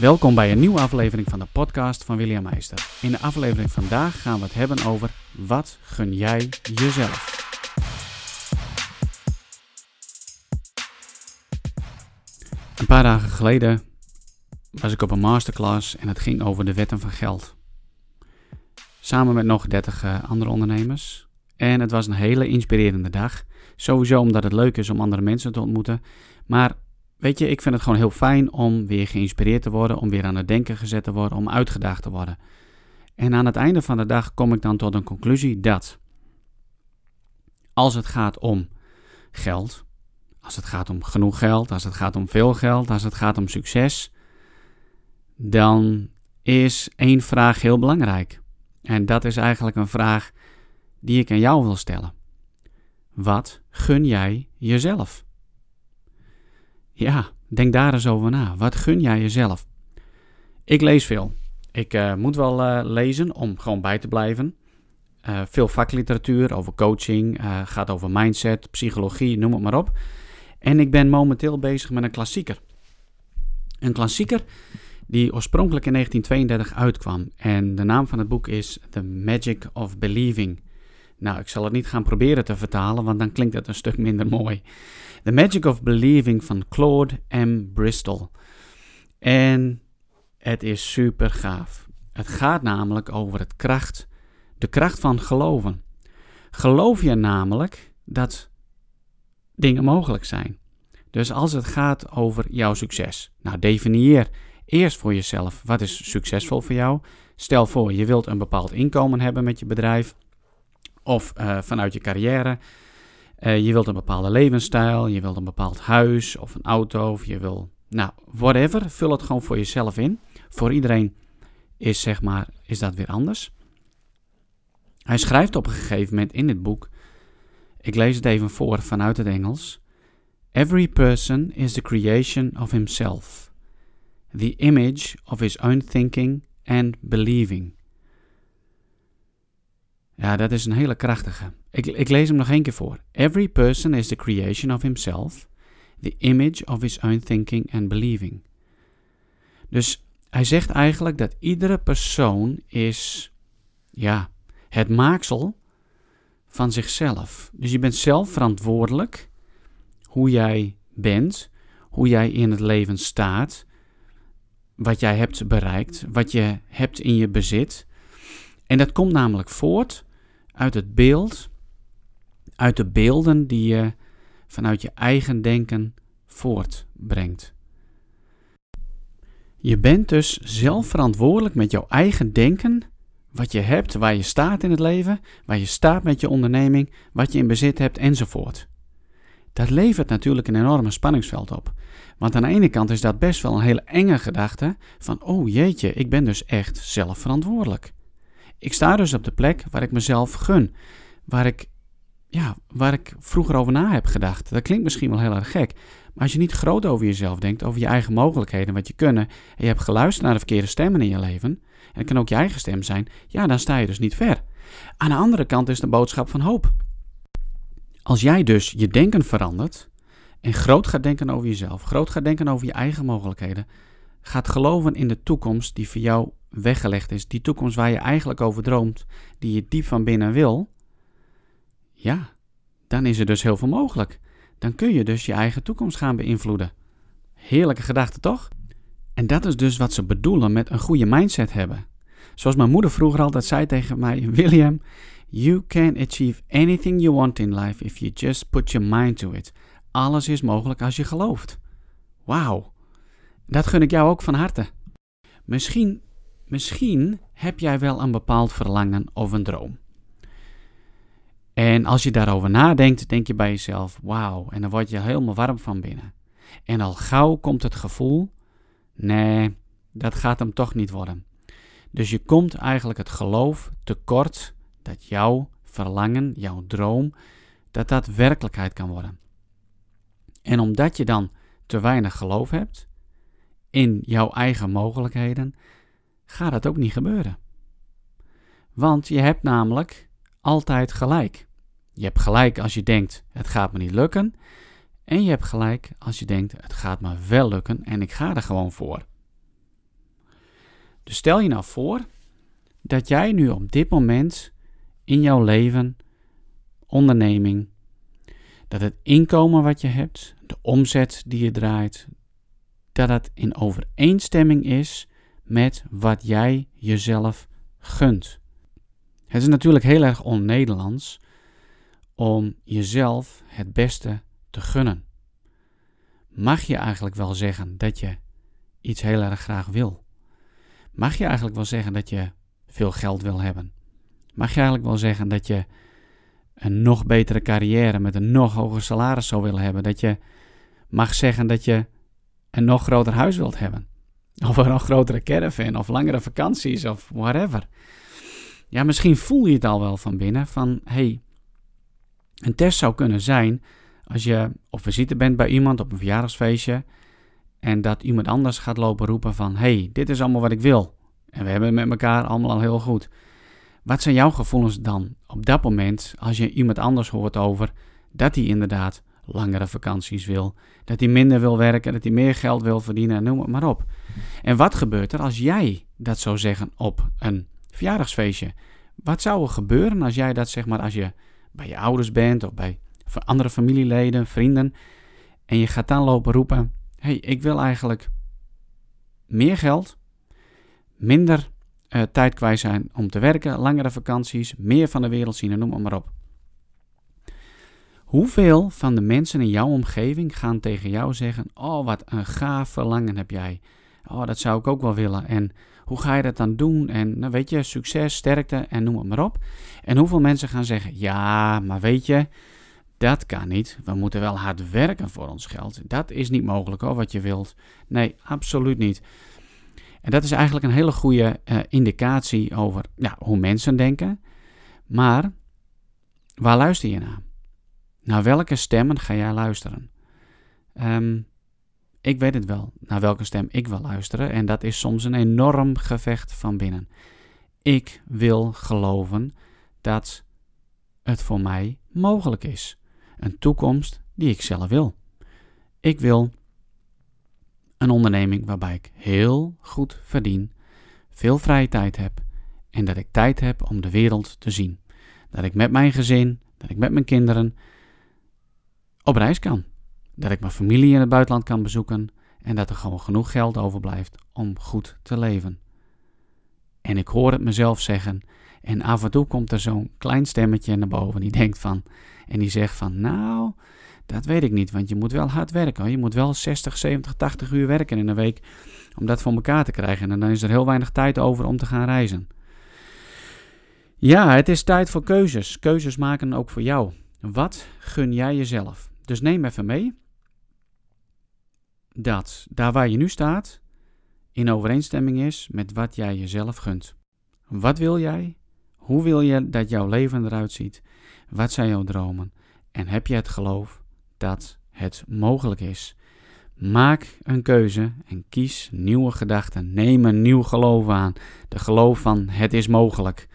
Welkom bij een nieuwe aflevering van de podcast van William Meister. In de aflevering vandaag gaan we het hebben over wat gun jij jezelf? Een paar dagen geleden was ik op een masterclass en het ging over de wetten van geld. Samen met nog 30 eh, andere ondernemers. En het was een hele inspirerende dag. Sowieso omdat het leuk is om andere mensen te ontmoeten. Maar weet je, ik vind het gewoon heel fijn om weer geïnspireerd te worden, om weer aan het denken gezet te worden, om uitgedaagd te worden. En aan het einde van de dag kom ik dan tot een conclusie dat als het gaat om geld, als het gaat om genoeg geld, als het gaat om veel geld, als het gaat om succes, dan is één vraag heel belangrijk. En dat is eigenlijk een vraag die ik aan jou wil stellen. Wat gun jij jezelf? Ja, denk daar eens over na. Wat gun jij jezelf? Ik lees veel. Ik uh, moet wel uh, lezen om gewoon bij te blijven. Uh, veel vakliteratuur over coaching, gaat over mindset, psychologie, noem het maar op. En ik ben momenteel bezig met een klassieker. Een klassieker die oorspronkelijk in 1932 uitkwam. En de naam van het boek is The Magic of Believing. Nou, ik zal het niet gaan proberen te vertalen, want dan klinkt het een stuk minder mooi. The Magic of Believing van Claude M. Bristol. En het is super gaaf. Het gaat namelijk over het kracht, de kracht van geloven. Geloof je namelijk dat dingen mogelijk zijn? Dus als het gaat over jouw succes, nou definieer eerst voor jezelf wat is succesvol voor jou. Stel voor je wilt een bepaald inkomen hebben met je bedrijf of uh, vanuit je carrière. Uh, je wilt een bepaalde levensstijl, je wilt een bepaald huis of een auto, of je wil, nou, whatever. Vul het gewoon voor jezelf in. Voor iedereen is, zeg maar, is dat weer anders. Hij schrijft op een gegeven moment in dit boek, ik lees het even voor vanuit het Engels. Every person is the creation of himself, the image of his own thinking and believing. Ja, dat is een hele krachtige. Ik, ik lees hem nog één keer voor. Every person is the creation of himself, the image of his own thinking and believing. Dus hij zegt eigenlijk dat iedere persoon is, ja, het maaksel van zichzelf. Dus je bent zelf verantwoordelijk hoe jij bent, hoe jij in het leven staat, wat jij hebt bereikt, wat je hebt in je bezit. En dat komt namelijk voort uit het beeld, uit de beelden die je vanuit je eigen denken voortbrengt. Je bent dus zelf verantwoordelijk met jouw eigen denken, wat je hebt, waar je staat in het leven, waar je staat met je onderneming, wat je in bezit hebt enzovoort. Dat levert natuurlijk een enorme spanningsveld op. Want aan de ene kant is dat best wel een hele enge gedachte van, oh jeetje, ik ben dus echt zelf verantwoordelijk. Ik sta dus op de plek waar ik mezelf gun. Waar ik, ja, waar ik vroeger over na heb gedacht. Dat klinkt misschien wel heel erg gek. Maar als je niet groot over jezelf denkt, over je eigen mogelijkheden, wat je kunnen. En je hebt geluisterd naar de verkeerde stemmen in je leven. En het kan ook je eigen stem zijn. Ja, dan sta je dus niet ver. Aan de andere kant is de boodschap van hoop. Als jij dus je denken verandert. En groot gaat denken over jezelf. Groot gaat denken over je eigen mogelijkheden. Gaat geloven in de toekomst die voor jou weggelegd is, die toekomst waar je eigenlijk over droomt, die je diep van binnen wil, ja, dan is er dus heel veel mogelijk. Dan kun je dus je eigen toekomst gaan beïnvloeden. Heerlijke gedachte, toch? En dat is dus wat ze bedoelen met een goede mindset hebben. Zoals mijn moeder vroeger altijd zei tegen mij: William, you can achieve anything you want in life if you just put your mind to it. Alles is mogelijk als je gelooft. Wauw. Dat gun ik jou ook van harte. Misschien Misschien heb jij wel een bepaald verlangen of een droom. En als je daarover nadenkt, denk je bij jezelf: wauw, en dan word je helemaal warm van binnen. En al gauw komt het gevoel: nee, dat gaat hem toch niet worden. Dus je komt eigenlijk het geloof tekort dat jouw verlangen, jouw droom, dat dat werkelijkheid kan worden. En omdat je dan te weinig geloof hebt in jouw eigen mogelijkheden, gaat het ook niet gebeuren. Want je hebt namelijk altijd gelijk. Je hebt gelijk als je denkt: het gaat me niet lukken. En je hebt gelijk als je denkt: het gaat me wel lukken en ik ga er gewoon voor. Dus stel je nou voor dat jij nu op dit moment in jouw leven, onderneming, dat het inkomen wat je hebt, de omzet die je draait, dat het in overeenstemming is met wat jij jezelf gunt. Het is natuurlijk heel erg on-Nederlands om jezelf het beste te gunnen. Mag je eigenlijk wel zeggen dat je iets heel erg graag wil? Mag je eigenlijk wel zeggen dat je veel geld wil hebben? Mag je eigenlijk wel zeggen dat je een nog betere carrière met een nog hoger salaris zou willen hebben? Dat je mag zeggen dat je een nog groter huis wilt hebben? Of een nog grotere caravan, of langere vakanties, of whatever. Ja, misschien voel je het al wel van binnen van, hey, een test zou kunnen zijn als je op visite bent bij iemand op een verjaardagsfeestje en dat iemand anders gaat lopen roepen van, hey, dit is allemaal wat ik wil. En we hebben het met elkaar allemaal al heel goed. Wat zijn jouw gevoelens dan op dat moment als je iemand anders hoort over dat hij inderdaad langere vakanties wil, dat hij minder wil werken, dat hij meer geld wil verdienen, noem het maar op. En wat gebeurt er als jij dat zou zeggen op een verjaardagsfeestje? Wat zou er gebeuren als jij dat zeg maar als je bij je ouders bent of bij andere familieleden, vrienden en je gaat dan lopen roepen: "Hey, ik wil eigenlijk meer geld, minder uh, tijd kwijt zijn om te werken, langere vakanties, meer van de wereld zien en noem maar op. Hoeveel van de mensen in jouw omgeving gaan tegen jou zeggen: Oh, wat een gaaf verlangen heb jij. Oh, dat zou ik ook wel willen. En hoe ga je dat dan doen? En nou weet je, succes, sterkte en noem het maar op. En hoeveel mensen gaan zeggen: Ja, maar weet je, dat kan niet. We moeten wel hard werken voor ons geld. Dat is niet mogelijk hoor, wat je wilt. Nee, absoluut niet. En dat is eigenlijk een hele goede uh, indicatie over ja, hoe mensen denken. Maar waar luister je naar? Naar welke stemmen ga jij luisteren? Um, ik weet het wel, naar welke stem ik wil luisteren. En dat is soms een enorm gevecht van binnen. Ik wil geloven dat het voor mij mogelijk is. Een toekomst die ik zelf wil. Ik wil een onderneming waarbij ik heel goed verdien, veel vrije tijd heb en dat ik tijd heb om de wereld te zien. Dat ik met mijn gezin, dat ik met mijn kinderen op reis kan. Dat ik mijn familie in het buitenland kan bezoeken en dat er gewoon genoeg geld overblijft om goed te leven. En ik hoor het mezelf zeggen en af en toe komt er zo'n klein stemmetje naar boven die denkt van en die zegt van nou, dat weet ik niet, want je moet wel hard werken. Je moet wel 60, 70, 80 uur werken in een week om dat voor elkaar te krijgen. En dan is er heel weinig tijd over om te gaan reizen. Ja, het is tijd voor keuzes. Keuzes maken ook voor jou. Wat gun jij jezelf? Dus neem even mee dat daar waar je nu staat in overeenstemming is met wat jij jezelf gunt. Wat wil jij? Hoe wil je dat jouw leven eruit ziet? Wat zijn jouw dromen? En heb je het geloof dat het mogelijk is. Maak een keuze en kies nieuwe gedachten. Neem een nieuw geloof aan. De geloof van het is mogelijk.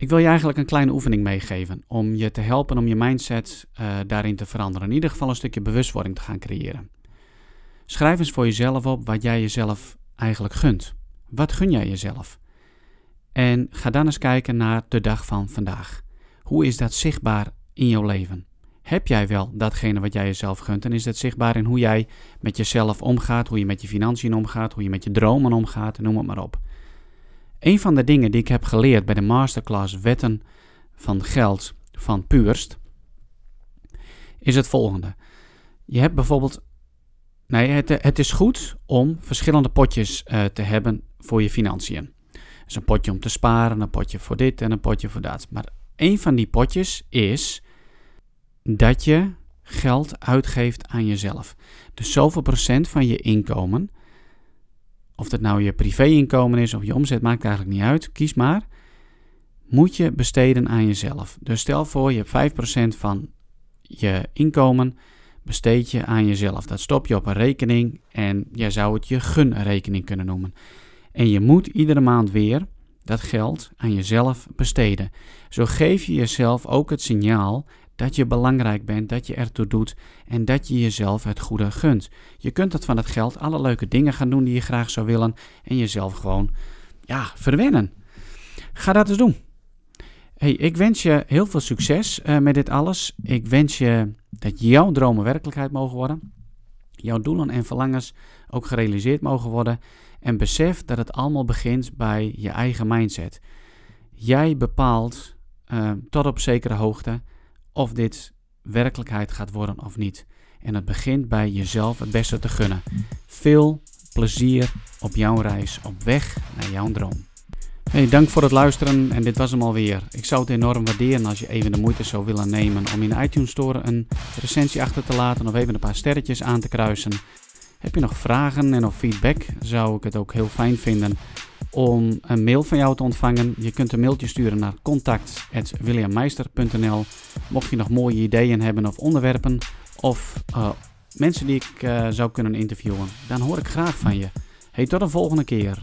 Ik wil je eigenlijk een kleine oefening meegeven om je te helpen om je mindset uh, daarin te veranderen. In ieder geval een stukje bewustwording te gaan creëren. Schrijf eens voor jezelf op wat jij jezelf eigenlijk gunt. Wat gun jij jezelf? En ga dan eens kijken naar de dag van vandaag. Hoe is dat zichtbaar in jouw leven? Heb jij wel datgene wat jij jezelf gunt? En is dat zichtbaar in hoe jij met jezelf omgaat, hoe je met je financiën omgaat, hoe je met je dromen omgaat, noem het maar op. Een van de dingen die ik heb geleerd bij de masterclass Wetten van Geld van Puurst is het volgende. Je hebt bijvoorbeeld. Nee, het, het is goed om verschillende potjes uh, te hebben voor je financiën. Dus een potje om te sparen, een potje voor dit en een potje voor dat. Maar een van die potjes is dat je geld uitgeeft aan jezelf. Dus zoveel procent van je inkomen, of dat nou je privé-inkomen is of je omzet, maakt eigenlijk niet uit. Kies maar. Moet je besteden aan jezelf. Dus stel voor, je hebt 5% van je inkomen besteed je aan jezelf. Dat stop je op een rekening en jij zou het je gunrekening kunnen noemen. En je moet iedere maand weer dat geld aan jezelf besteden. Zo geef je jezelf ook het signaal dat je belangrijk bent, dat je ertoe doet en dat je jezelf het goede gunt. Je kunt het van het geld alle leuke dingen gaan doen die je graag zou willen en jezelf gewoon ja, verwennen. Ga dat eens doen. Hey, ik wens je heel veel succes uh, met dit alles. Ik wens je dat jouw dromen werkelijkheid mogen worden. Jouw doelen en verlangens ook gerealiseerd mogen worden. En besef dat het allemaal begint bij je eigen mindset. Jij bepaalt uh, tot op zekere hoogte of dit werkelijkheid gaat worden of niet. En het begint bij jezelf het beste te gunnen. Veel plezier op jouw reis op weg naar jouw droom. Hey, dank voor het luisteren en dit was hem alweer. Ik zou het enorm waarderen als je even de moeite zou willen nemen om in de iTunes Store een recensie achter te laten of even een paar sterretjes aan te kruisen. Heb je nog vragen en of feedback, zou ik het ook heel fijn vinden om een mail van jou te ontvangen. Je kunt een mailtje sturen naar contact.williammeister.nl Mocht je nog mooie ideeën hebben of onderwerpen of uh, mensen die ik uh, zou kunnen interviewen, dan hoor ik graag van je. Hey, tot een volgende keer.